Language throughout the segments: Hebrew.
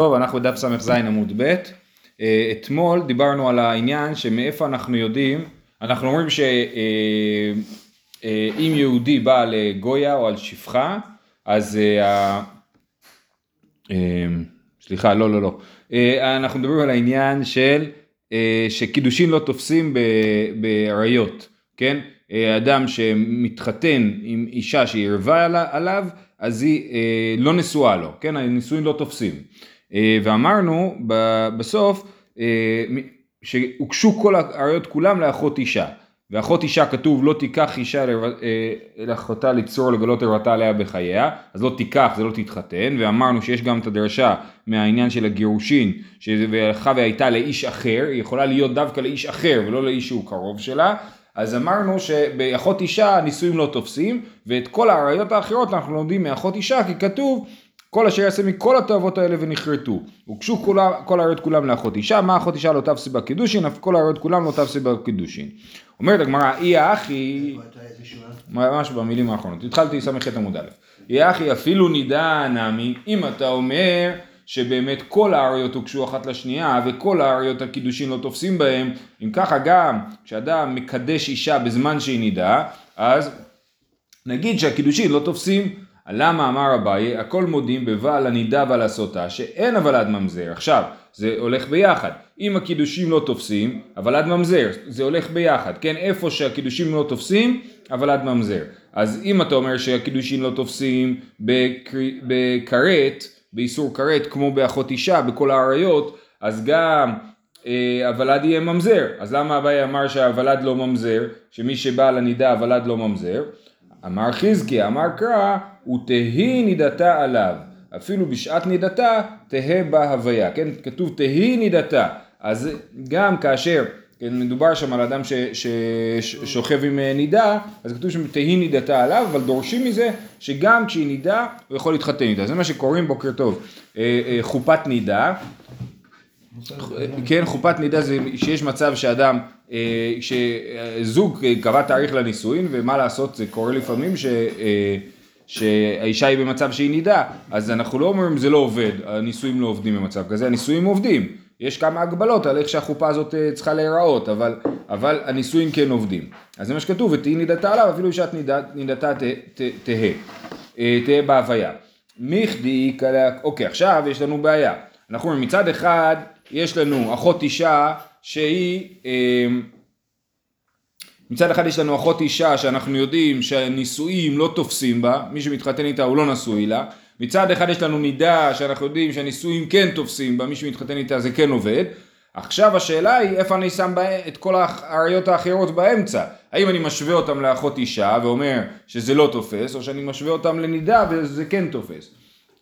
טוב, אנחנו בדף ס"ז עמוד ב', אה, אתמול דיברנו על העניין שמאיפה אנחנו יודעים, אנחנו אומרים שאם אה, אה, יהודי בא לגויה או על שפחה, אז סליחה, לא, לא, לא, אנחנו מדברים על העניין של שקידושין לא תופסים באריות, כן? אדם שמתחתן עם אישה שהיא ערווה עליו, אז היא לא נשואה לו, כן? הנישואין לא תופסים. אה, ואמרנו בסוף אה, שהוגשו כל העריות כולם לאחות אישה. ואחות אישה כתוב לא תיקח אישה אה, לאחותה לצרור לגלות ערוותה עליה בחייה, אז לא תיקח זה לא תתחתן, ואמרנו שיש גם את הדרשה מהעניין של הגירושין, שהלכה והייתה לאיש אחר, היא יכולה להיות דווקא לאיש אחר ולא לאיש שהוא קרוב שלה, אז אמרנו שבאחות אישה נישואים לא תופסים, ואת כל העריות האחרות אנחנו לומדים מאחות אישה, כי כתוב כל אשר יעשה מכל התאוות האלה ונכרתו. הוגשו כל העריות כולם לאחות אישה, מה אחות אישה לא תפסי בקידושין, אף כל העריות כולם לא תפסי בקידושין. אומרת הגמרא, אי האחי, ממש במילים האחרונות, התחלתי ס"ח עמוד א', אי האחי אפילו נידע נמי, אם אתה אומר שבאמת כל האריות הוגשו אחת לשנייה וכל האריות הקידושין לא תופסים בהם, אם ככה גם כשאדם מקדש אישה בזמן שהיא נידה, אז נגיד שהקידושין לא תופסים למה אמר אביי, הכל מודים בבעל הנידה ועל הסוטה, שאין הוולד ממזר. עכשיו, זה הולך ביחד. אם הקידושים לא תופסים, הוולד ממזר, זה הולך ביחד. כן, איפה שהקידושים לא תופסים, הוולד ממזר. אז אם אתה אומר שהקידושים לא תופסים בכרת, באיסור כרת, כמו באחות אישה, בכל האריות, אז גם אה, הוולד יהיה ממזר. אז למה אביי אמר שהוולד לא ממזר, שמי שבא לנידה הוולד לא ממזר? אמר חזקי, אמר קרא, ותהי נידתה עליו. אפילו בשעת נידתה, תהא בה הוויה. כן, כתוב תהי נידתה. אז גם כאשר כן, מדובר שם על אדם ששוכב עם אה, נידה, אז כתוב שם תהי נידתה עליו, אבל דורשים מזה שגם כשהיא נידה, הוא יכול להתחתן איתה. זה מה שקוראים, בוקר טוב, אה, אה, חופת נידה. כן, חופת נידה זה שיש מצב שאדם, שזוג קבע תאריך לנישואין, ומה לעשות, זה קורה לפעמים ש... אה, שהאישה היא במצב שהיא נידה, אז אנחנו לא אומרים זה לא עובד, הנישואים לא עובדים במצב כזה, הנישואים עובדים. יש כמה הגבלות על איך שהחופה הזאת אה, צריכה להיראות, אבל, אבל הנישואים כן עובדים. אז זה מה שכתוב, ותהי נידתה עליו, אפילו שאת נידתה תהא, תהא בהוויה. מיכדי, אוקיי, עכשיו יש לנו בעיה. אנחנו אומרים מצד אחד יש לנו אחות אישה שהיא, אמ, מצד אחד יש לנו אחות אישה שאנחנו יודעים שהנישואים לא תופסים בה, מי שמתחתן איתה הוא לא נשוי לה, מצד אחד יש לנו נידה שאנחנו יודעים שהנישואים כן תופסים בה, מי שמתחתן איתה זה כן עובד, עכשיו השאלה היא איפה אני שם את כל האריות האחרות באמצע, האם אני משווה אותם לאחות אישה ואומר שזה לא תופס, או שאני משווה אותם לנידה וזה כן תופס,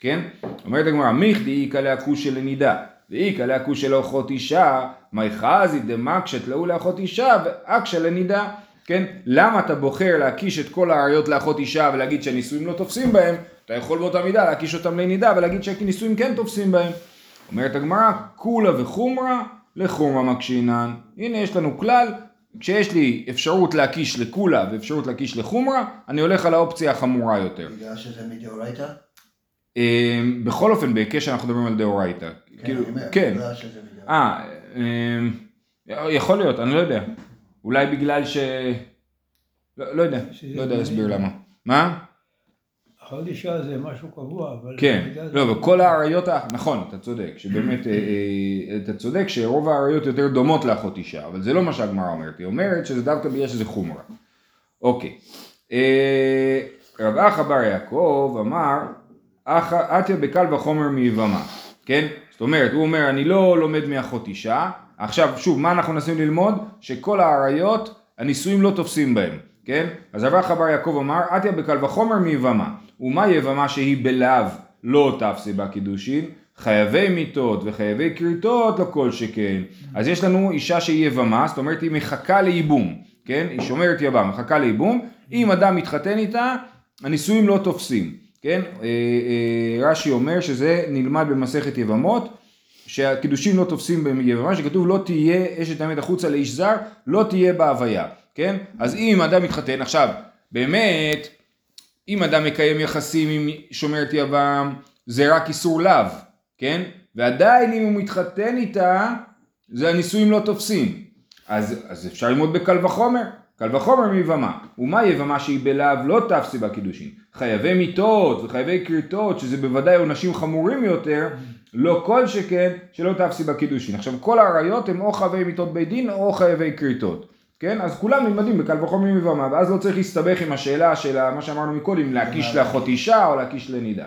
כן? אומרת הגמרא, מיכדי איכא להכושי לנידה ואיכא להכושי לאחות אישה, מי חזי דמקשת לאו לאחות אישה ואקשה לנידה. כן? למה אתה בוחר להקיש את כל האריות לאחות אישה ולהגיד שהנישואים לא תופסים בהם? אתה יכול באותה מידה להקיש אותם לנידה ולהגיד שהנישואים כן תופסים בהם. אומרת הגמרא, כולה וחומרה לחומרה מקשינן. הנה יש לנו כלל, כשיש לי אפשרות להקיש לכולה ואפשרות להקיש לחומרה, אני הולך על האופציה החמורה יותר. בגלל שזה מדאורייתא? אמ, בכל אופן, בהיקש אנחנו מדברים על דאורייתא. כן, כאילו, כן. אה, אמ, יכול להיות, אני לא יודע. אולי בגלל ש... לא, לא יודע, לא יודע להסביר למה. מה? אחת אישה זה משהו קבוע, אבל... כן, לא, וכל האריות, נכון, אתה צודק, שבאמת, אה, אה, אתה צודק שרוב האריות יותר דומות לאחות אישה, אבל זה לא מה שהגמרא אומרת, היא אומרת שזה דווקא בגלל שזה חומרה. אוקיי. אה, רב אחא בר יעקב אמר, אתיה בקל וחומר מיבמה, כן? זאת אומרת, הוא אומר, אני לא לומד מאחות אישה, עכשיו, שוב, מה אנחנו מנסים ללמוד? שכל האריות, הנישואים לא תופסים בהם, כן? אז אחא בר יעקב אמר, אתיה בקל וחומר מיבמה, ומה יבמה שהיא בלאו לא תפסי בה קידושין? חייבי מיתות וחייבי כריתות לא כל שכן. אז יש לנו אישה שהיא יבמה, זאת אומרת היא מחכה לייבום, כן? היא שומרת יבם, מחכה לייבום, אם אדם מתחתן איתה, הנישואים לא תופסים. כן? אה, אה, רש"י אומר שזה נלמד במסכת יבמות, שהקידושים לא תופסים ביבמה, שכתוב לא תהיה אשת המת החוצה לאיש זר, לא תהיה בה הוויה, כן? אז אם אדם מתחתן, עכשיו, באמת, אם אדם מקיים יחסים עם שומרת יבם, זה רק איסור לאו, כן? ועדיין אם הוא מתחתן איתה, זה הנישואים לא תופסים. אז, אז אפשר ללמוד בקל וחומר, קל וחומר מיבמה. ומה יבמה שהיא בלאו לא תפסי בקידושין? חייבי מיתות וחייבי כריתות, שזה בוודאי עונשים חמורים יותר, לא כל שכן שלא תפסי בקידושין. עכשיו כל העריות הם או חייבי מיתות בית דין או חייבי כריתות. כן? אז כולם נלמדים בקל וחומר מיבמה, ואז לא צריך להסתבך עם השאלה של מה שאמרנו מקודם, להקיש לאחות אישה או להקיש לנידה.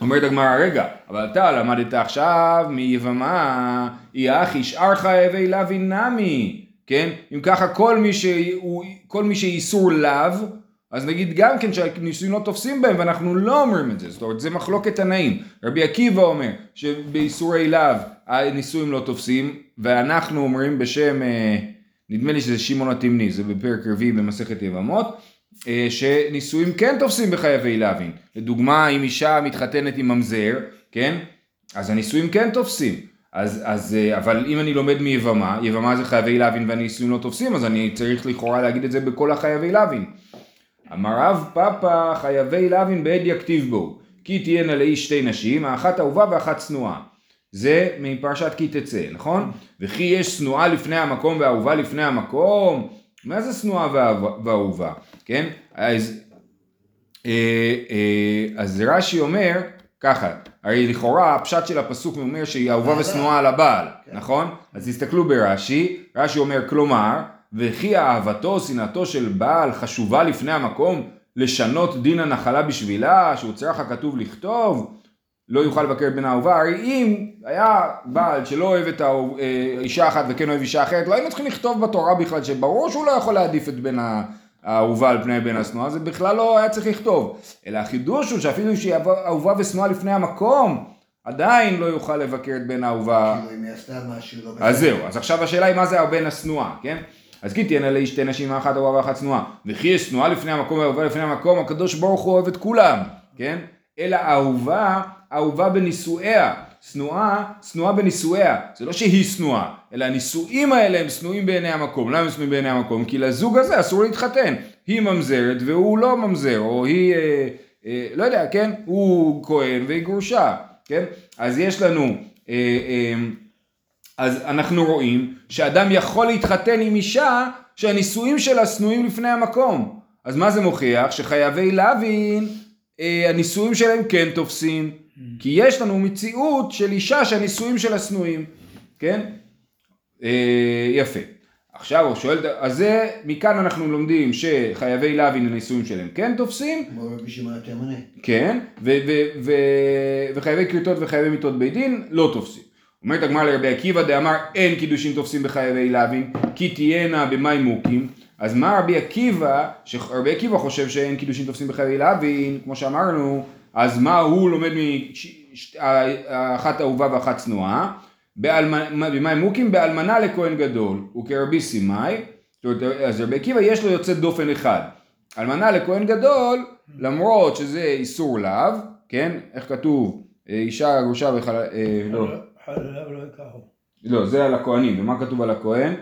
אומרת הגמרא, רגע, אבל אתה למדת עכשיו מיבמה, היא אחי שאר חייבי לאו נמי, כן? אם ככה כל מי, שהוא, כל מי שאיסור לאו, אז נגיד גם כן שהנישואים לא תופסים בהם ואנחנו לא אומרים את זה, זאת אומרת זה מחלוקת תנאים. רבי עקיבא אומר שבאיסורי לאו הנישואים לא תופסים, ואנחנו אומרים בשם, אה, נדמה לי שזה שמעון התמני, זה בפרק רביעי במסכת יבמות, אה, שנישואים כן תופסים בחייבי לאווין. לדוגמה, אם אישה מתחתנת עם ממזר, כן? אז הנישואים כן תופסים. אז, אז, אה, אבל אם אני לומד מיבמה, יבמה זה חייבי לאווין והנישואים לא תופסים, אז אני צריך לכאורה להגיד את זה בכל החייבי לאווין. אמר רב פאפא חייבי לאווין בעד יכתיב בו, כי תהיינה לאיש שתי נשים, האחת אהובה ואחת שנואה. זה מפרשת כי תצא, נכון? וכי יש שנואה לפני המקום ואהובה לפני המקום, מה זה שנואה ואהובה, כן? אז, אה, אה, אז רש"י אומר ככה, הרי לכאורה הפשט של הפסוק אומר שהיא אהובה ושנואה על הבעל, כן. נכון? אז תסתכלו ברש"י, רש"י אומר כלומר, וכי אהבתו, שנאתו של בעל חשובה לפני המקום לשנות דין הנחלה בשבילה, שהוא צריך הכתוב לכתוב, לא יוכל לבקר בן האהובה, הרי אם היה בעל שלא אוהב את האישה אה, אחת וכן אוהב אישה אחרת, לא היינו צריכים לכתוב בתורה בכלל שברור שהוא לא יכול להעדיף את בן האהובה על פני בן השנואה, זה בכלל לא היה צריך לכתוב. אלא החידוש הוא שאפילו שהיא אהובה ושנואה לפני המקום, עדיין לא יוכל לבקר את בן האהובה. כאילו אם היא עשתה משהו לא. אז זהו, אז עכשיו השאלה היא מה זה הבן השנואה, כן? אז כי תהיינה לי שתי נשים אחת אהובה ואחת שנואה. וכי יש שנואה לפני המקום ואהובה לפני המקום, הקדוש ברוך הוא אוהב את כולם, כן? אלא אהובה אהובה בנישואיה, שנואה, שנואה בנישואיה, זה לא שהיא שנואה, אלא הנישואים האלה הם שנואים בעיני המקום, למה הם שנואים בעיני המקום? כי לזוג הזה אסור להתחתן, היא ממזרת והוא לא ממזר, או היא, אה, אה, לא יודע, כן? הוא כהן והיא גרושה, כן? אז יש לנו, אה, אה, אז אנחנו רואים שאדם יכול להתחתן עם אישה שהנישואים שלה שנואים לפני המקום, אז מה זה מוכיח? שחייבי להבין, אה, הנישואים שלהם כן תופסים. כי יש לנו מציאות של אישה שהנישואים שלה שנואים, כן? אה, יפה. עכשיו הוא שואל, אז זה, מכאן אנחנו לומדים שחייבי להבין הנישואים שלהם כן תופסים. כמו רבי שמעון התימני. כן, וחייבי כריתות וחייבי מיתות בית דין לא תופסים. אומרת הגמרא לרבי עקיבא דאמר אין קידושין תופסים בחייבי להבין כי תהיינה במאי מוקים. אז מה רבי עקיבא, שרבי עקיבא חושב שאין קידושין תופסים בחייבי להבין, כמו שאמרנו, אז מה הוא לומד מאחת אהובה ואחת צנועה? במה הם מוקים? באלמנה לכהן גדול, וכרבי סימאי, אז רבי עקיבא יש לו יוצא דופן אחד. אלמנה לכהן גדול, למרות שזה איסור לאו, כן? איך כתוב? אישה גרושה וחלל... אה, לא. לא. לא, זה על הכהנים, ומה כתוב על הכהן?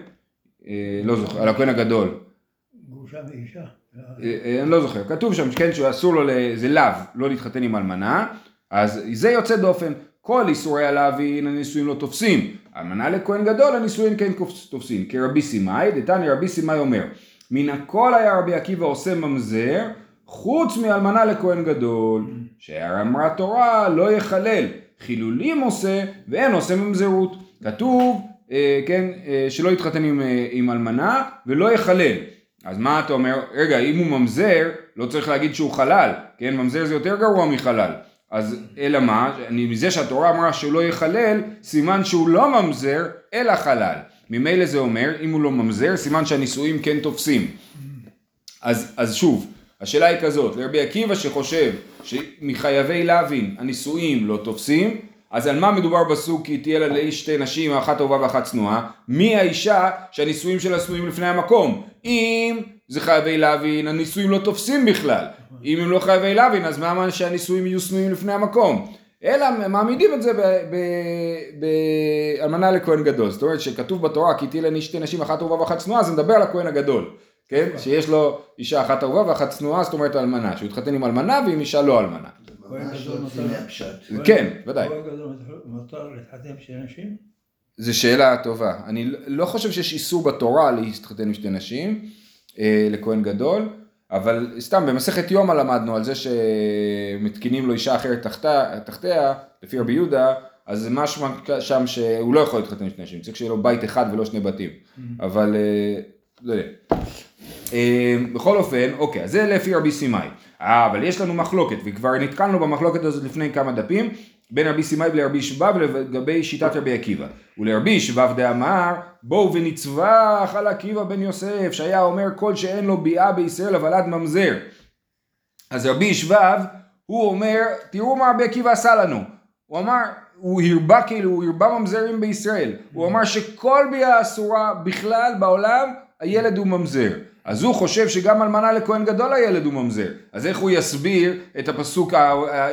אה, לא זוכר, על הכהן הגדול. גרושה ואישה. אה, אה, אני לא זוכר, כתוב שם כן שאסור לו, זה לאו, לא להתחתן עם אלמנה, אז זה יוצא דופן, כל איסורי הלאווין הנישואים לא תופסים, אלמנה לכהן גדול הנישואים כן תופסים, כרבי סימאי, דתני רבי סימאי אומר, מן הכל היה רבי עקיבא עושה ממזר, חוץ מאלמנה לכהן גדול, שאמרה תורה לא יחלל, חילולים עושה ואין עושה ממזרות, כתוב אה, כן, שלא יתחתן עם, עם אלמנה ולא יחלל. אז מה אתה אומר? רגע, אם הוא ממזר, לא צריך להגיד שהוא חלל, כן? ממזר זה יותר גרוע מחלל. אז אלא מה? אני, מזה שהתורה אמרה שהוא לא יחלל, סימן שהוא לא ממזר, אלא חלל. ממילא זה אומר, אם הוא לא ממזר, סימן שהנישואים כן תופסים. אז, אז שוב, השאלה היא כזאת, לרבי עקיבא שחושב שמחייבי להבין הנישואים לא תופסים, אז על מה מדובר בסוג כי תהיה לה לאיש שתי נשים, אחת טובה ואחת צנועה? מי האישה שהנישואים שלה שנואים לפני המקום? אם זה חייבי להבין, הנישואים לא תופסים בכלל. אם הם לא חייבי להבין, אז מה שהנישואים יהיו שנואים לפני המקום? אלא מעמידים את זה באלמנה לכהן גדול. זאת אומרת שכתוב בתורה כי תהיה לה שתי נשים, אחת טובה ואחת צנועה, זה מדבר על הכהן הגדול. כן? שיש לו אישה אחת אהובה ואחת צנועה, זאת אומרת אלמנה. שהוא התחתן עם אלמנה ועם אישה לא אלמנה. ממש לא. כן, ודאי. מותר להתחתן נשים? זו שאלה טובה. אני לא חושב שיש איסור בתורה להתחתן עם שתי נשים אה, לכהן גדול, אבל סתם במסכת יומא למדנו על זה שמתקינים לו אישה אחרת תחתה, תחתיה, לפי רבי יהודה, אז זה משמע שם שהוא לא יכול להתחתן עם שתי נשים, צריך שיהיה לו בית אחד ולא שני בתים. אבל אה, לא יודע. אה, בכל אופן, אוקיי, אז זה לפי רבי סימאי. אה, אבל יש לנו מחלוקת, וכבר נתקלנו במחלוקת הזאת לפני כמה דפים, בין רבי סימאי לרבי שבב לגבי שיטת רבי עקיבא. ולרבי שבב דאמר, בואו ונצבח על עקיבא בן יוסף, שהיה אומר כל שאין לו ביאה בישראל אבל עד ממזר. אז רבי שבב, הוא אומר, תראו מה רבי עקיבא עשה לנו. הוא אמר, הוא הרבה כאילו, הוא הרבה ממזרים בישראל. הוא אמר שכל ביאה אסורה בכלל בעולם, הילד הוא ממזר. אז הוא חושב שגם אלמנה לכהן גדול הילד הוא ממזר. אז איך הוא יסביר את הפסוק,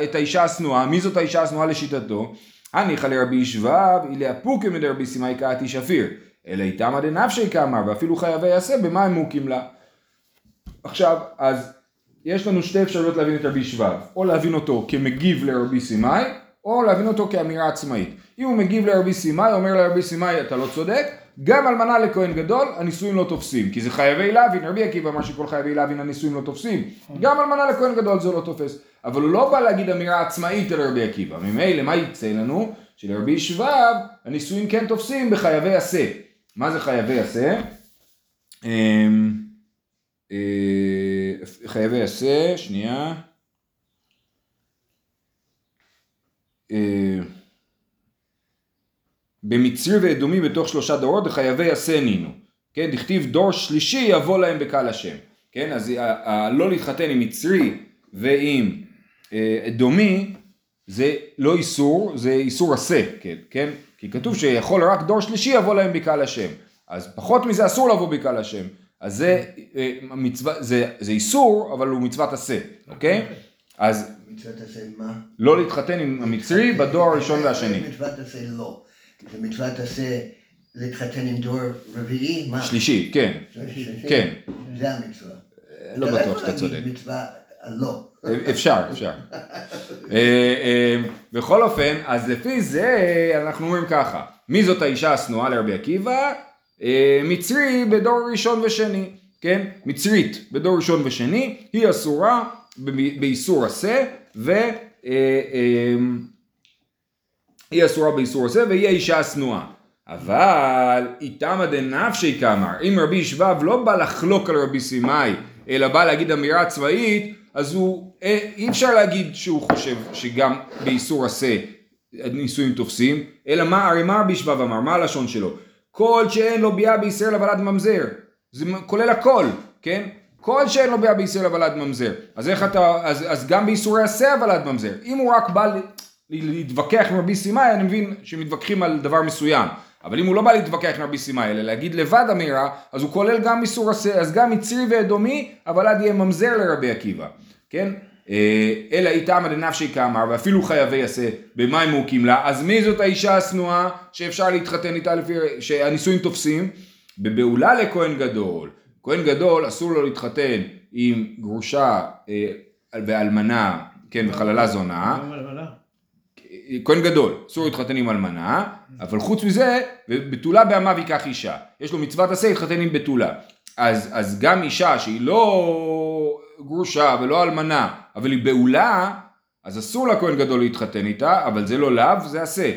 את האישה השנואה? מי זאת האישה השנואה לשיטתו? הניחא לרבי שבב, אילי אפוקי מדרבי סימאי קאתי שפיר. אלא איתמא דנפשי כאמר, ואפילו חייבי יעשה, במה הם מוקים לה? עכשיו, אז יש לנו שתי אפשרויות להבין את רבי שבב, או להבין אותו כמגיב לרבי סימאי, או להבין אותו כאמירה עצמאית. אם הוא מגיב לרבי סימאי, אומר לרבי סימאי אתה לא צודק, גם אלמנה לכהן גדול הנישואים לא תופסים, כי זה חייבי להבין, רבי עקיבא אמר שכל חייבי להבין הנישואים לא תופסים, גם אלמנה לכהן גדול זה לא תופס, אבל הוא לא בא להגיד אמירה עצמאית על רבי עקיבא, ממילא מה יצא לנו? שלרבי שבב הנישואים כן תופסים בחייבי עשה. מה זה חייבי עשה? אמ, אה, חייבי עשה, שנייה. אה, במצרי ואדומי בתוך שלושה דורות וחייבי עשה נינו. כן, דכתיב דור שלישי יבוא להם בקהל השם. כן, אז ה- ה- לא להתחתן עם מצרי ועם אה, אדומי זה לא איסור, זה איסור עשה, כן, כן? כי כתוב שיכול רק דור שלישי יבוא להם בקהל השם. אז פחות מזה אסור לבוא בקהל השם. אז זה, אה, מצווה, זה, זה איסור, אבל הוא מצוות עשה, אוקיי? אז מצוות עשה מה? לא להתחתן עם המצרי בדור הראשון והשני. מצוות עשה לא. זה מצוות עשה להתחתן עם דור רביעי? מה? שלישי, כן, שלישי? כן. זה המצווה. לא אתה בטוח יכול שאתה להגיד צודק. מצווה לא. אפשר, אפשר. אה, אה, בכל אופן, אז לפי זה אנחנו אומרים ככה, מי זאת האישה השנואה לרבי עקיבא? אה, מצרי בדור ראשון ושני, כן? מצרית בדור ראשון ושני, היא אסורה באיסור עשה, ו... היא אסורה באיסור עשה והיא האישה השנואה. אבל איתמא דנפשי כאמר, אם רבי שבב לא בא לחלוק על רבי סימאי, אלא בא להגיד אמירה צבאית, אז הוא, אה, אי אפשר להגיד שהוא חושב שגם באיסור עשה נישואים תופסים, אלא מה, הרי מה רבי שבב אמר, מה הלשון שלו? כל שאין לו ביאה בישראל אבל עד ממזר, זה כולל הכל, כן? כל שאין לו ביאה בישראל אבל עד ממזר. אז איך אתה, אז, אז גם באיסורי עשה אבל עד ממזר. אם הוא רק בא להתווכח עם רבי סימאי, אני מבין שמתווכחים על דבר מסוים. אבל אם הוא לא בא להתווכח עם רבי סימאי, אלא להגיד לבד אמירה, אז הוא כולל גם איסור עשה, אז גם מצרי ואדומי, אבל עד יהיה ממזר לרבי עקיבא, כן? אה, אלא איתמא דנפשי כאמר, ואפילו חייבי עשה, במה הם מוקים לה, אז מי זאת האישה השנואה שאפשר להתחתן איתה לפי, שהנישואים תופסים? בבעולה לכהן גדול. כהן גדול אסור לו להתחתן עם גרושה אה, ואלמנה, כן, וחללה זונה. כהן גדול, אסור להתחתן עם אלמנה, אבל חוץ מזה, בתולה בעמיו ייקח אישה. יש לו מצוות עשה להתחתן עם בתולה. אז, אז גם אישה שהיא לא גרושה ולא אלמנה, אבל היא בעולה, אז אסור לכהן גדול להתחתן איתה, אבל זה לא לאו, זה עשה,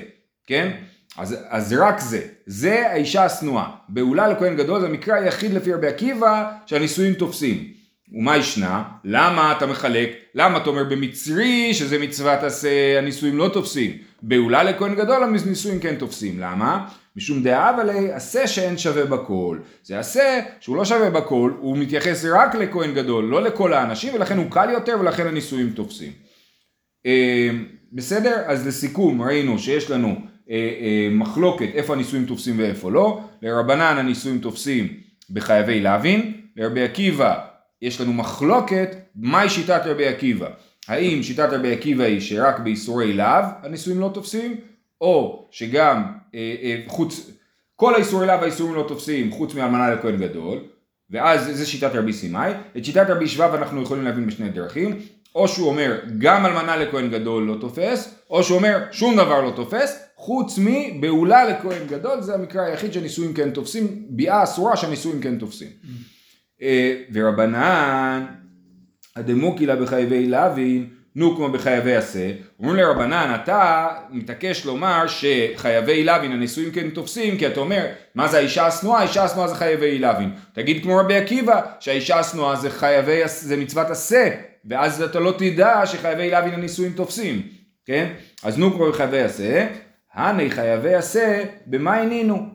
כן? אז, אז רק זה, זה האישה השנואה. בעולה לכהן גדול זה המקרה היחיד לפי רבי עקיבא שהנישואים תופסים. ומה ישנה? למה אתה מחלק? למה אתה אומר במצרי שזה מצוות עשה הנישואים לא תופסים? בעולה לכהן גדול הנישואים כן תופסים. למה? משום דאב עלי עשה שאין שווה בכל. זה עשה שהוא לא שווה בכל, הוא מתייחס רק לכהן גדול, לא לכל האנשים, ולכן הוא קל יותר ולכן הנישואים תופסים. אה, בסדר? אז לסיכום ראינו שיש לנו אה, אה, מחלוקת איפה הנישואים תופסים ואיפה לא. לרבנן הנישואים תופסים בחייבי להבין. לרבי עקיבא יש לנו מחלוקת מהי שיטת רבי עקיבא. האם שיטת רבי עקיבא היא שרק באיסורי להב הנישואים לא תופסים, או שגם אה, אה, חוץ, כל האיסורי להב האיסורים לא תופסים חוץ מאלמנה לכהן גדול, ואז זה שיטת רבי סימאי. את שיטת רבי שבב אנחנו יכולים להבין בשני דרכים. או שהוא אומר גם אלמנה לכהן גדול לא תופס, או שהוא אומר שום דבר לא תופס, חוץ מבעולה לכהן גדול, זה המקרה היחיד שהנישואים כן תופסים, ביאה אסורה שהנישואים כן תופסים. אה, ורבנן, הדמוקי לה בחייבי לוין, נו כמו בחייבי עשה, אומרים לרבנן אתה מתעקש לומר שחייבי לוין הנישואים כן תופסים כי אתה אומר מה זה האישה השנואה? האישה השנואה זה חייבי לוין תגיד כמו רבי עקיבא שהאישה השנואה זה חייבי, זה מצוות עשה ואז אתה לא תדע שחייבי לוין הנישואים תופסים כן? אז נו כמו בחייבי עשה הני חייבי עשה במה עינינו?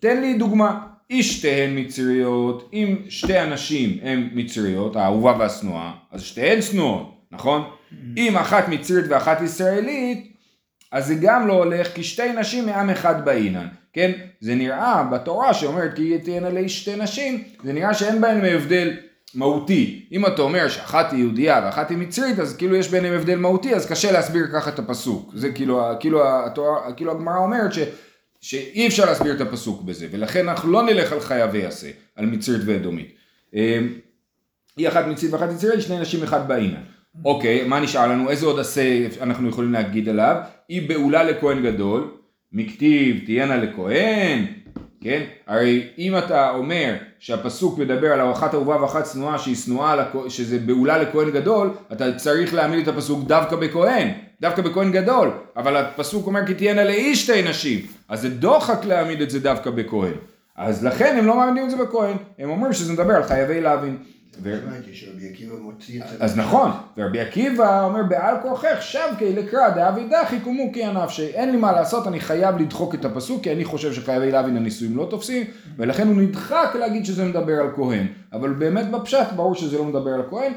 תן לי דוגמה איש שתיהן מצריות אם שתי אנשים הן מצריות האהובה והשנואה אז שתיהן שנואות נכון? אם אחת מצרית ואחת ישראלית, אז זה גם לא הולך כי שתי נשים מעם אחד באינן, כן? זה נראה בתורה שאומרת כי תהיינה לאיש שתי נשים, זה נראה שאין בהן הבדל מהותי. אם אתה אומר שאחת היא יהודייה ואחת היא מצרית, אז כאילו יש ביניהם הבדל מהותי, אז קשה להסביר ככה את הפסוק. זה כאילו, כאילו, התורה, כאילו הגמרא אומרת ש, שאי אפשר להסביר את הפסוק בזה, ולכן אנחנו לא נלך על חייבי עשה, על מצרית ואדומית. אמ, היא אחת מצרית ואחת ישראלית, שני נשים אחד באינן. אוקיי, מה נשאר לנו? איזה עוד עשה אנחנו יכולים להגיד עליו? היא בעולה לכהן גדול, מכתיב תהיינה לכהן, כן? הרי אם אתה אומר שהפסוק מדבר על אחת אהובה ואחת שנואה שהיא שנואה, שזה בעולה לכהן גדול, אתה צריך להעמיד את הפסוק דווקא בכהן, דווקא בכהן גדול, אבל הפסוק אומר כי תהיינה לאיש שתי נשים, אז זה דוחק להעמיד את זה דווקא בכהן. אז לכן הם לא מעמידים את זה בכהן, הם אומרים שזה מדבר על חייבי להבין. הבנתי שרבי עקיבא מוציא את זה. אז נכון, ורבי עקיבא אומר בעל כוחך שבקי לקרא דאבי דחי קומוקי הנפשי, אין לי מה לעשות, אני חייב לדחוק את הפסוק, כי אני חושב שחייבי להבין הנישואים לא תופסים, ולכן הוא נדחק להגיד שזה מדבר על כהן, אבל באמת בפשט ברור שזה לא מדבר על כהן,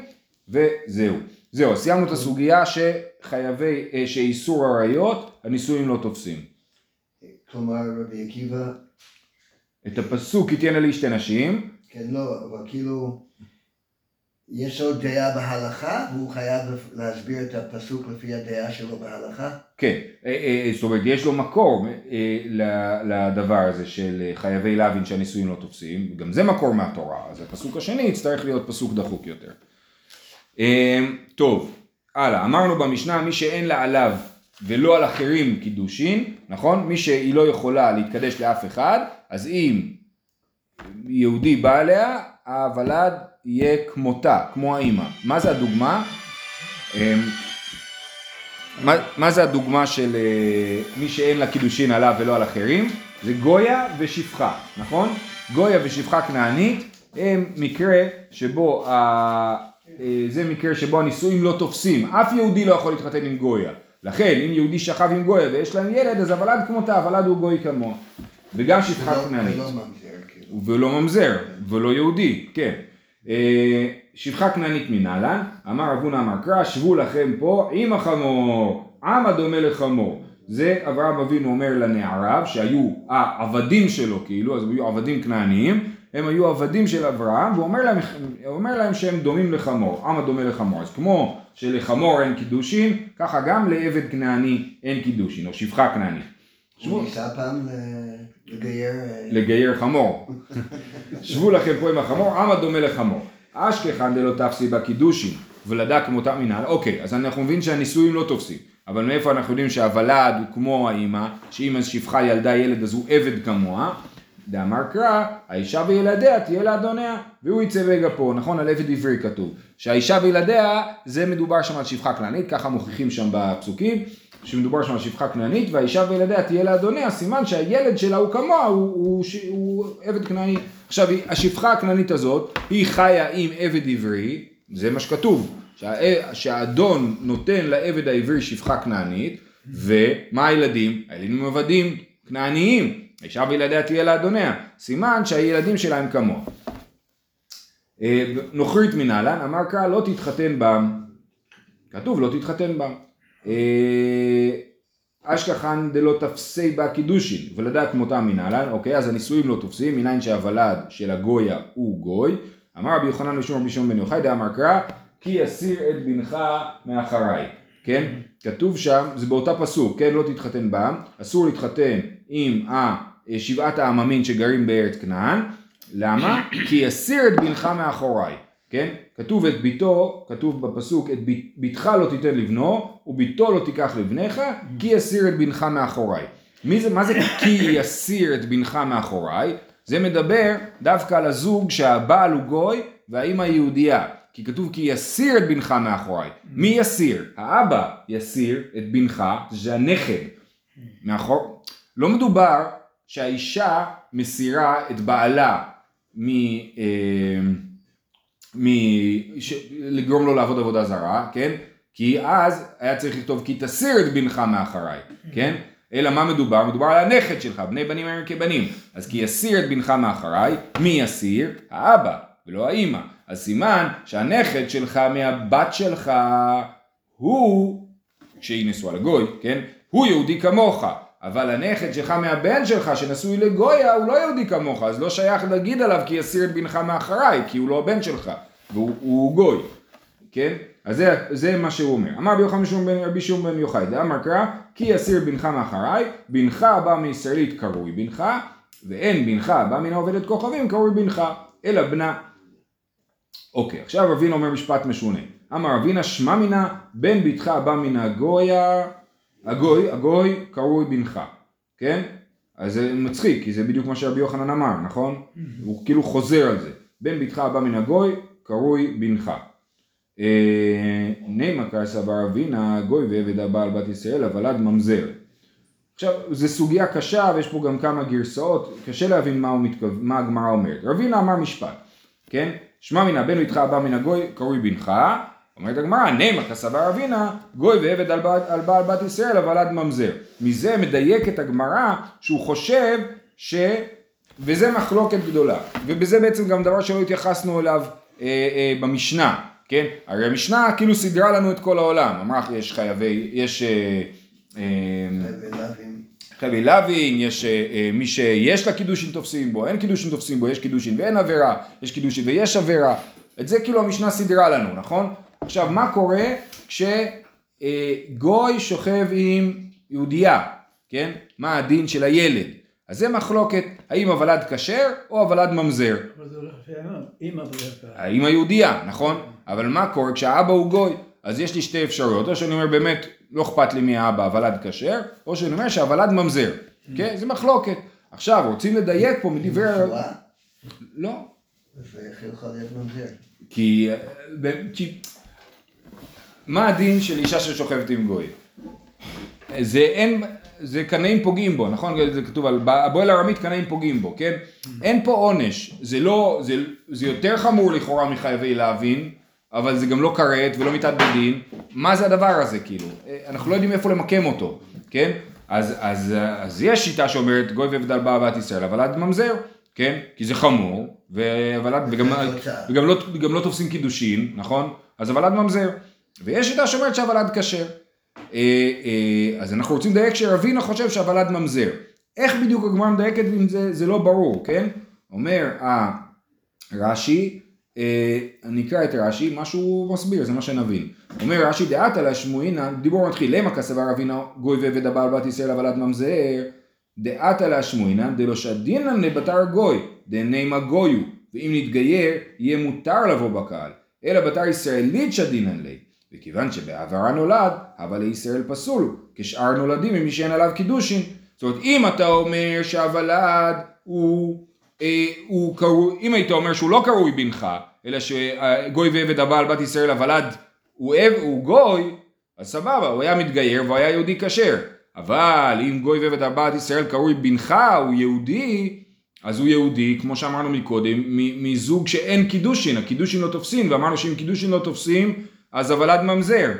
וזהו. זהו, סיימנו את הסוגיה שחייבי, אה, שאיסור עריות, הנישואים לא תופסים. כלומר רבי עקיבא, את הפסוק יתיינה לי שתי נשים, כן לא, אבל כאילו יש לו דעה בהלכה והוא חייב להסביר את הפסוק לפי הדעה שלו בהלכה? כן, אה, אה, זאת אומרת יש לו מקור אה, לדבר הזה של חייבי להבין שהנישואים לא תופסים, גם זה מקור מהתורה, אז הפסוק השני יצטרך להיות פסוק דחוק יותר. טוב, הלאה, אמרנו במשנה מי שאין לה עליו ולא על אחרים קידושין, נכון? מי שהיא לא יכולה להתקדש לאף אחד, אז אם יהודי בא אליה, הוולד יהיה כמותה, כמו האימא. מה זה הדוגמה? אמ, מה, מה זה הדוגמה של אה, מי שאין לה קידושין עליו ולא על אחרים? זה גויה ושפחה, נכון? גויה ושפחה כנענית הם מקרה שבו, ה... אה, זה מקרה שבו הנישואים לא תופסים, אף יהודי לא יכול להתחתן עם גויה. לכן אם יהודי שכב עם גויה ויש להם ילד אז הוולד כמותה, הוולד הוא גוי כמוה. וגם שפחה כנענית. ולא ממזר, כאילו. ולא ממזר, ולא יהודי, כן. אה, שפחה כנענית מנהלן, אמר אבונה אמר קרא, שבו לכם פה עם החמור, עם הדומה לחמור. זה אברהם אבינו אומר לנעריו, שהיו העבדים שלו כאילו, אז הם היו עבדים כנעניים, הם היו עבדים של אברהם, והוא אומר להם, אומר להם שהם דומים לחמור, עם הדומה לחמור. אז כמו שלחמור אין קידושין, ככה גם לעבד כנעני אין קידושין, או שפחה כנענית. הוא ניסה פעם אה, לגייר... אה, לגייר חמור. שבו לכם פה עם החמור, עם הדומה לחמור. אשכחן דלא תפסי בקידושין, ולדה כמותה מנהל. אוקיי, אז אנחנו מבינים שהנישואים לא תופסים. אבל מאיפה אנחנו יודעים שהוולד הוא כמו האימא, שאימא שפחה ילדה ילד אז הוא עבד כמוה. דאמר קרא, האישה וילדיה תהיה לאדוניה, והוא יצא בגפו, נכון? על עבד עברי כתוב. שהאישה וילדיה, זה מדובר שם על שפחה כנענית, ככה מוכיחים שם בפסוקים. שמדובר שם על שפחה כנענית והאישה וילדיה תהיה לאדוניה, סימן שהילד שלה הוא כמוה, הוא, הוא, הוא עבד כנעני. עכשיו השפחה הכנענית הזאת, היא חיה עם עבד עברי, זה מה שכתוב, שה, שהאדון נותן לעבד העברי שפחה כנענית, ומה הילדים? הילדים הם עבדים כנעניים, האישה וילדיה תהיה לאדוניה, סימן שהילדים שלה הם כמוה. אה, נוכרית מנהלן, אמר קרא לא תתחתן בם, כתוב לא תתחתן בם. אה, אשכחן דלא תפסי בה קידושין ולדעת כמותה מנהלן, אוקיי, אז הנישואים לא תופסים, מניין שהוולד של הגויה הוא גוי. אמר רבי יוחנן לשמור רבי שמעון בן יוחאי דאמר קרא כי יסיר את בנך מאחריי, כן? כתוב שם, זה באותה פסוק, כן? לא תתחתן בם, אסור להתחתן עם שבעת העממין שגרים בארץ כנען, למה? כי יסיר את בנך מאחוריי, כן? כתוב את ביתו, כתוב בפסוק, את בתך לא תיתן לבנו, וביתו לא תיקח לבניך, כי יסיר את בנך מאחוריי. מי זה, מה זה כי יסיר את בנך מאחוריי? זה מדבר דווקא על הזוג שהבעל הוא גוי והאימא יהודייה. כי כתוב כי יסיר את בנך מאחוריי. מי יסיר? האבא יסיר את בנך, זה הנכד. מאחור... לא מדובר שהאישה מסירה את בעלה מ... אה, מ... ש... לגרום לו לעבוד עבודה זרה, כן? כי אז היה צריך לכתוב כי תסיר את בנך מאחריי, כן? אלא מה מדובר? מדובר על הנכד שלך, בני בנים הם כבנים. אז כי יסיר את בנך מאחריי, מי יסיר? האבא, ולא האימא. אז סימן שהנכד שלך מהבת שלך הוא, שהיא נשואה לגוי, כן? הוא יהודי כמוך. אבל הנכד שלך מהבן שלך שנשוי לגויה הוא לא יהודי כמוך, אז לא שייך להגיד עליו כי יסיר את בנך מאחריי, כי הוא לא הבן שלך, והוא הוא גוי, כן? אז זה, זה מה שהוא אומר. אמר רבי יוחנן שום בן רבי שום בן יוחאי, דאמר קרא, כי יסיר בנך מאחריי, בנך הבא מישראלית קרוי בנך, ואין בנך הבא מן העובדת כוכבים קרוי בנך, אלא בנה. אוקיי, עכשיו רבינה אומר משפט משונה. אמר רבינה שמע מינה, בן בתך הבא מן הגויה, הגוי, הגוי קרוי בנך, כן? אז זה מצחיק, כי זה בדיוק מה שרבי יוחנן אמר, נכון? הוא כאילו חוזר על זה. בן בתך הבא מן הגוי, קרוי בנך. נימה קרסה בר אבינה, גוי ועבד הבעל בת ישראל, הוולד ממזר. עכשיו, זו סוגיה קשה ויש פה גם כמה גרסאות, קשה להבין מה, מתכו... מה הגמרא אומרת. רבינה אמר משפט, כן? שמע מן הבן בתך הבא מן הגוי, קרוי בנך. אומרת הגמרא, נימה כסבר אבינה, גוי ועבד על, בעל- על בעל בת ישראל, הוולד ממזר. מזה מדייקת הגמרא שהוא חושב ש... וזה מחלוקת גדולה. ובזה בעצם גם דבר שלא התייחסנו אליו אה, אה, במשנה, כן? הרי המשנה כאילו סידרה לנו את כל העולם. אמרה יש חייבי, יש... אה, אה. חבי לוין, יש אה, אה, מי שיש לה קידושין תופסים בו, אין קידושין תופסים בו, יש קידושין ואין עבירה, יש קידושין ויש עבירה, את זה כאילו המשנה סידרה לנו, נכון? עכשיו מה קורה כשגוי שוכב עם יהודייה, כן? מה הדין של הילד? אז זה מחלוקת, האם הוולד כשר או הוולד ממזר? אבל זה הולך לפי האמא, יהודייה, נכון? אבל מה קורה כשהאבא הוא גוי? אז יש לי שתי אפשרויות, או שאני אומר באמת לא אכפת לי מי האבא, הוולד כשר, או שאני אומר שהוולד ממזר, כן? זה מחלוקת. עכשיו רוצים לדייק פה מדברי... לא, אז איך יכול להיות ממזר? כי... מה הדין של אישה ששוכבת עם גוי? זה אין, זה קנאים פוגעים בו, נכון? זה כתוב על הבועל ארמית קנאים פוגעים בו, כן? אין פה עונש, זה לא, זה, זה יותר חמור לכאורה מחייבי להבין, אבל זה גם לא כרת ולא מיתת בדין, מה זה הדבר הזה כאילו? אה, אנחנו לא יודעים איפה למקם אותו, כן? אז, אז, אז יש שיטה שאומרת גוי ובדל בא בת ישראל, אבל עד ממזר, כן? כי זה חמור, והוולד, וגם. וגם, לא, גם לא תופסים קידושין, נכון? אז הוולד ממזר. ויש שיטה שאומרת שהוולד כשר. אה, אה, אז אנחנו רוצים לדייק שרבינה חושב שהוולד ממזר. איך בדיוק הגמרא מדייקת אם זה, זה לא ברור, כן? אומר רש"י, אה, אני אקרא את רש"י, מה שהוא מסביר, זה מה שנבין. אומר רש"י דעתה להשמועינא, דיבור מתחיל, למה כסבר אבינה גוי ועבד הבעל בת ישראל הוולד ממזר, דעתה להשמועינא דלא שדינן לבתר גוי, דנימה גויו, ואם נתגייר יהיה מותר לבוא בקהל, אלא בתר ישראלית שדינן לי. וכיוון שבעברה נולד, אבל לישראל פסול, כשאר נולדים ממי שאין עליו קידושין. זאת אומרת, אם אתה אומר שהוולד הוא, אה, הוא קרוי, אם היית אומר שהוא לא קרוי בנך, אלא שגוי ועבד הבעל בת ישראל הוולד הוא, הוא גוי, אז סבבה, הוא היה מתגייר והוא היה יהודי כשר. אבל אם גוי ועבד הבעל ישראל קרוי בנך, הוא יהודי, אז הוא יהודי, כמו שאמרנו מקודם, מזוג שאין קידושין, הקידושין לא תופסים, ואמרנו שאם קידושין לא תופסים, אז הוולד ממזר.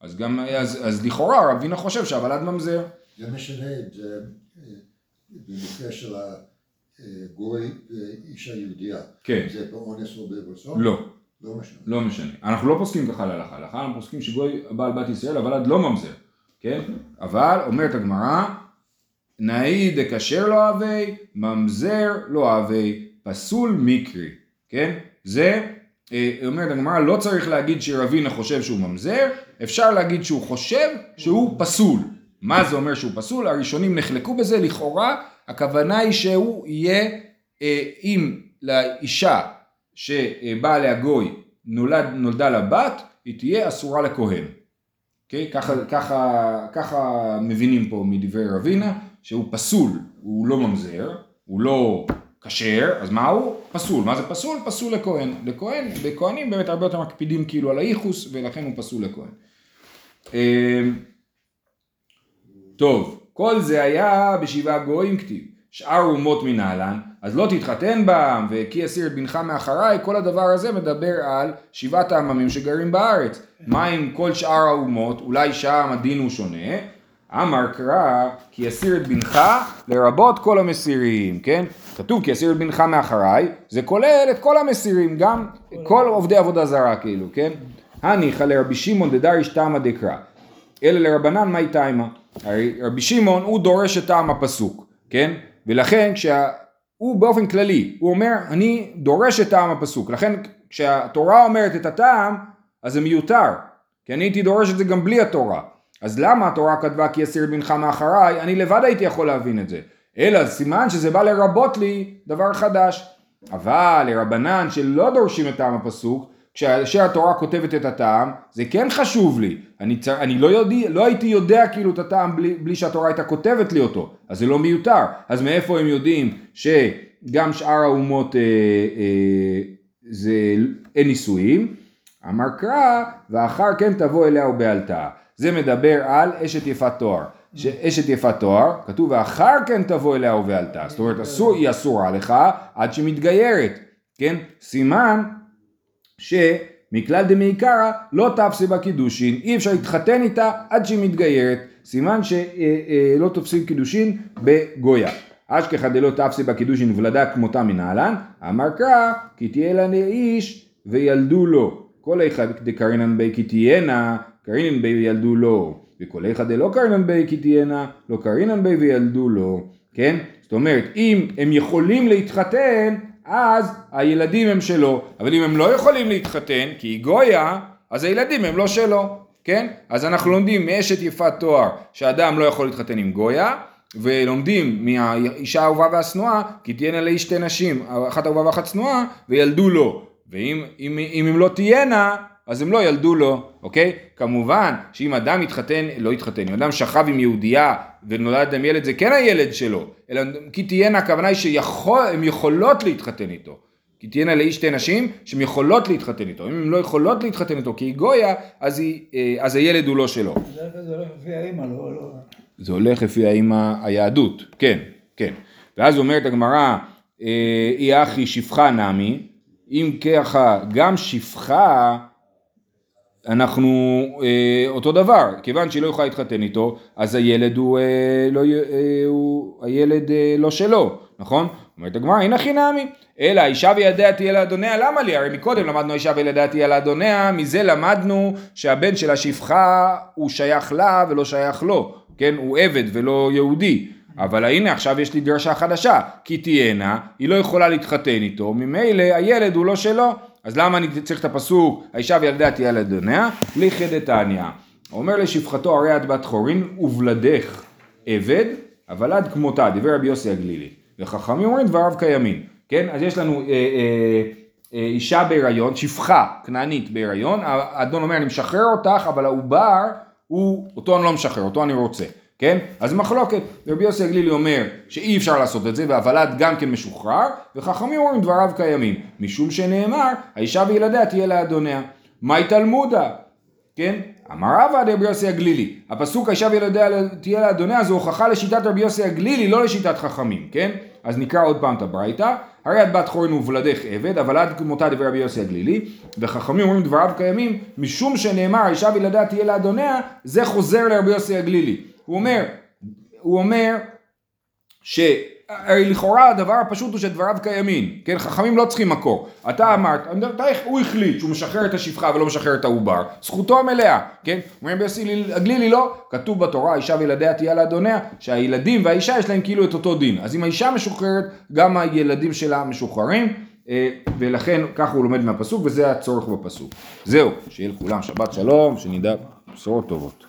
אז גם, אז, אז לכאורה רבינה חושב שהוולד ממזר. זה משנה את זה אה, במקרה של הגוי ואישה יהודייה. כן. זה באונס או בברסון? לא, לא משנה. לא משנה. אנחנו לא פוסקים ככה להלכה, להלכה אנחנו פוסקים שגוי בעל בת ישראל, הוולד לא ממזר, כן? אבל אומרת הגמרא, נאי דכשר לא אהבי, ממזר לא אהבי, פסול מקרי, כן? זה, אומרת הגמרא, לא צריך להגיד שרבינה חושב שהוא ממזר, אפשר להגיד שהוא חושב שהוא פסול. מה זה אומר שהוא פסול? הראשונים נחלקו בזה, לכאורה הכוונה היא שהוא יהיה, אה, אם לאישה שבא עליה גוי נולד, נולדה לה בת, היא תהיה אסורה לכהן. אוקיי? ככה, ככה, ככה מבינים פה מדברי רבינה, שהוא פסול, הוא לא ממזר, הוא לא כשר, אז מה הוא? פסול. מה זה פסול? פסול לכהן. לכהן, בכהנים באמת הרבה יותר מקפידים כאילו על הייחוס, ולכן הוא פסול לכהן. אמ, טוב, כל זה היה בשבעה גויים כתיב. שאר אומות מנהלן, אז לא תתחתן בם, וכי אסיר את בנך מאחריי, כל הדבר הזה מדבר על שבעת העממים שגרים בארץ. מה עם כל שאר האומות, אולי שם הדין הוא שונה, אמר קרא כי אסיר את בנך לרבות כל המסירים, כן? כתוב כי אסיר את בנך מאחריי, זה כולל את כל המסירים, גם כל עובדי עבודה זרה כאילו, כן? הניחא לרבי שמעון דדריש תמא דקרא, אלא לרבנן מאי תימא. הרי רבי שמעון הוא דורש את טעם הפסוק, כן? ולכן כשה... הוא באופן כללי, הוא אומר אני דורש את טעם הפסוק, לכן כשהתורה אומרת את הטעם אז זה מיותר, כי אני הייתי דורש את זה גם בלי התורה, אז למה התורה כתבה כי יסיר את בנך מאחריי, אני לבד הייתי יכול להבין את זה, אלא סימן שזה בא לרבות לי דבר חדש, אבל לרבנן שלא דורשים את טעם הפסוק, כאשר התורה כותבת את הטעם, זה כן חשוב לי. אני, צר, אני לא, יודע, לא הייתי יודע כאילו את הטעם בלי, בלי שהתורה הייתה כותבת לי אותו, אז זה לא מיותר. אז מאיפה הם יודעים שגם שאר האומות אה, אה, זה אין נישואים? אמר קרא, ואחר כן תבוא אליה ובעלתה. זה מדבר על אשת יפת תואר. אשת יפת תואר, כתוב ואחר כן תבוא אליה ובעלתה. זאת אומרת, אסור, היא אסורה לך עד שהיא מתגיירת. כן? סימן שמכלל דמעיקרא לא תפסי בה קידושין, אי אפשר להתחתן איתה עד שהיא מתגיירת, סימן שלא תופסים קידושין בגויה. אשכחא דלא תפסי בה קידושין ולדה כמותה מנהלן, אמר קרא כי תהיה לה איש וילדו לו. כל איכא דקרינן בי כי תהיינה, קרינן בי וילדו לו. איכא דלא קרינן בי כי תהיינה, לא קרינן בי וילדו לו. כן? זאת אומרת, אם הם יכולים להתחתן, אז הילדים הם שלו, אבל אם הם לא יכולים להתחתן, כי היא גויה, אז הילדים הם לא שלו, כן? אז אנחנו לומדים מאשת יפת תואר שאדם לא יכול להתחתן עם גויה, ולומדים מהאישה האהובה והשנואה, כי תהיינה לאיש שתי נשים, אחת אהובה ואחת שנואה, וילדו לו. ואם אם, אם הם לא תהיינה, אז הם לא ילדו לו, אוקיי? כמובן שאם אדם התחתן, לא התחתן, אם אדם שכב עם יהודייה ונולד להם ילד, זה כן הילד שלו, אלא כי תהיינה, הכוונה היא שהן יכולות להתחתן איתו. כי תהיינה לאיש שתי נשים שהן יכולות להתחתן איתו. אם הן לא יכולות להתחתן איתו כי היא גויה, אז, היא, אה, אז הילד הוא לא שלו. זה הולך לפי האימא, לא, לא. זה הולך לפי האימא היהדות, כן, כן. ואז אומרת הגמרא, אה, אי אחי שפחה נמי, אם ככה גם שפחה אנחנו אה, אותו דבר, כיוון שהיא לא יכולה להתחתן איתו, אז הילד הוא, אה, לא, אה, הוא הילד אה, לא שלו, נכון? אומרת הגמרא, הנה חינמי, אלא האישה וילדיה תהיה לאדוניה, למה לי? הרי מקודם למדנו האישה וילדיה תהיה לאדוניה, מזה למדנו שהבן של השפחה הוא שייך לה ולא שייך לו, כן? הוא עבד ולא יהודי. אבל הנה עכשיו יש לי דרשה חדשה, כי תהיינה, היא לא יכולה להתחתן איתו, ממילא הילד הוא לא שלו, אז למה אני צריך את הפסוק, האישה וילדיה תהיה לאדוניה? ליכדתניא. אומר לשפחתו הרי את בת חורין ובלדך עבד, אבל עד כמותה, דיבר רבי יוסי הגלילי. וחכמים אומרים דבריו קיימים, כן? אז יש לנו אה, אה, אה, אישה בהיריון, שפחה כנענית בהיריון, האדון אומר אני משחרר אותך, אבל העובר, הוא, אותו אני לא משחרר, אותו אני רוצה. כן? אז מחלוקת, רבי יוסי הגלילי אומר שאי אפשר לעשות את זה והוולד גם כן משוחרר וחכמים אומרים דבריו קיימים משום שנאמר האישה וילדיה תהיה לאדוניה מהי תלמודה? כן? אמר רבא רבי יוסי הגלילי הפסוק האישה וילדיה תהיה לאדוניה זו הוכחה לשיטת רבי יוסי הגלילי לא לשיטת חכמים כן? אז נקרא עוד פעם את הברייתא הרי את בת חורין ובלדך עבד אבל עד כמותה דבר רבי יוסי הגלילי וחכמים אומרים דבריו קיימים משום שנאמר האישה וילדיה תהיה לאדוניה זה חוזר לרבי יוסי הגלילי הוא אומר, הוא אומר שהרי לכאורה הדבר הפשוט הוא שדבריו קיימים, כן? חכמים לא צריכים מקור. אתה אמרת, הוא החליט שהוא משחרר את השפחה ולא משחרר את העובר, זכותו המלאה, כן? אומר ביוסי הגלילי לא, כתוב בתורה, אישה וילדיה תהיה לאדוניה, שהילדים והאישה יש להם כאילו את אותו דין. אז אם האישה משוחררת, גם הילדים שלה משוחררים. אה, ולכן ככה הוא לומד מהפסוק וזה הצורך בפסוק. זהו, שיהיה לכולם שבת שלום, שנדע בשורות טובות.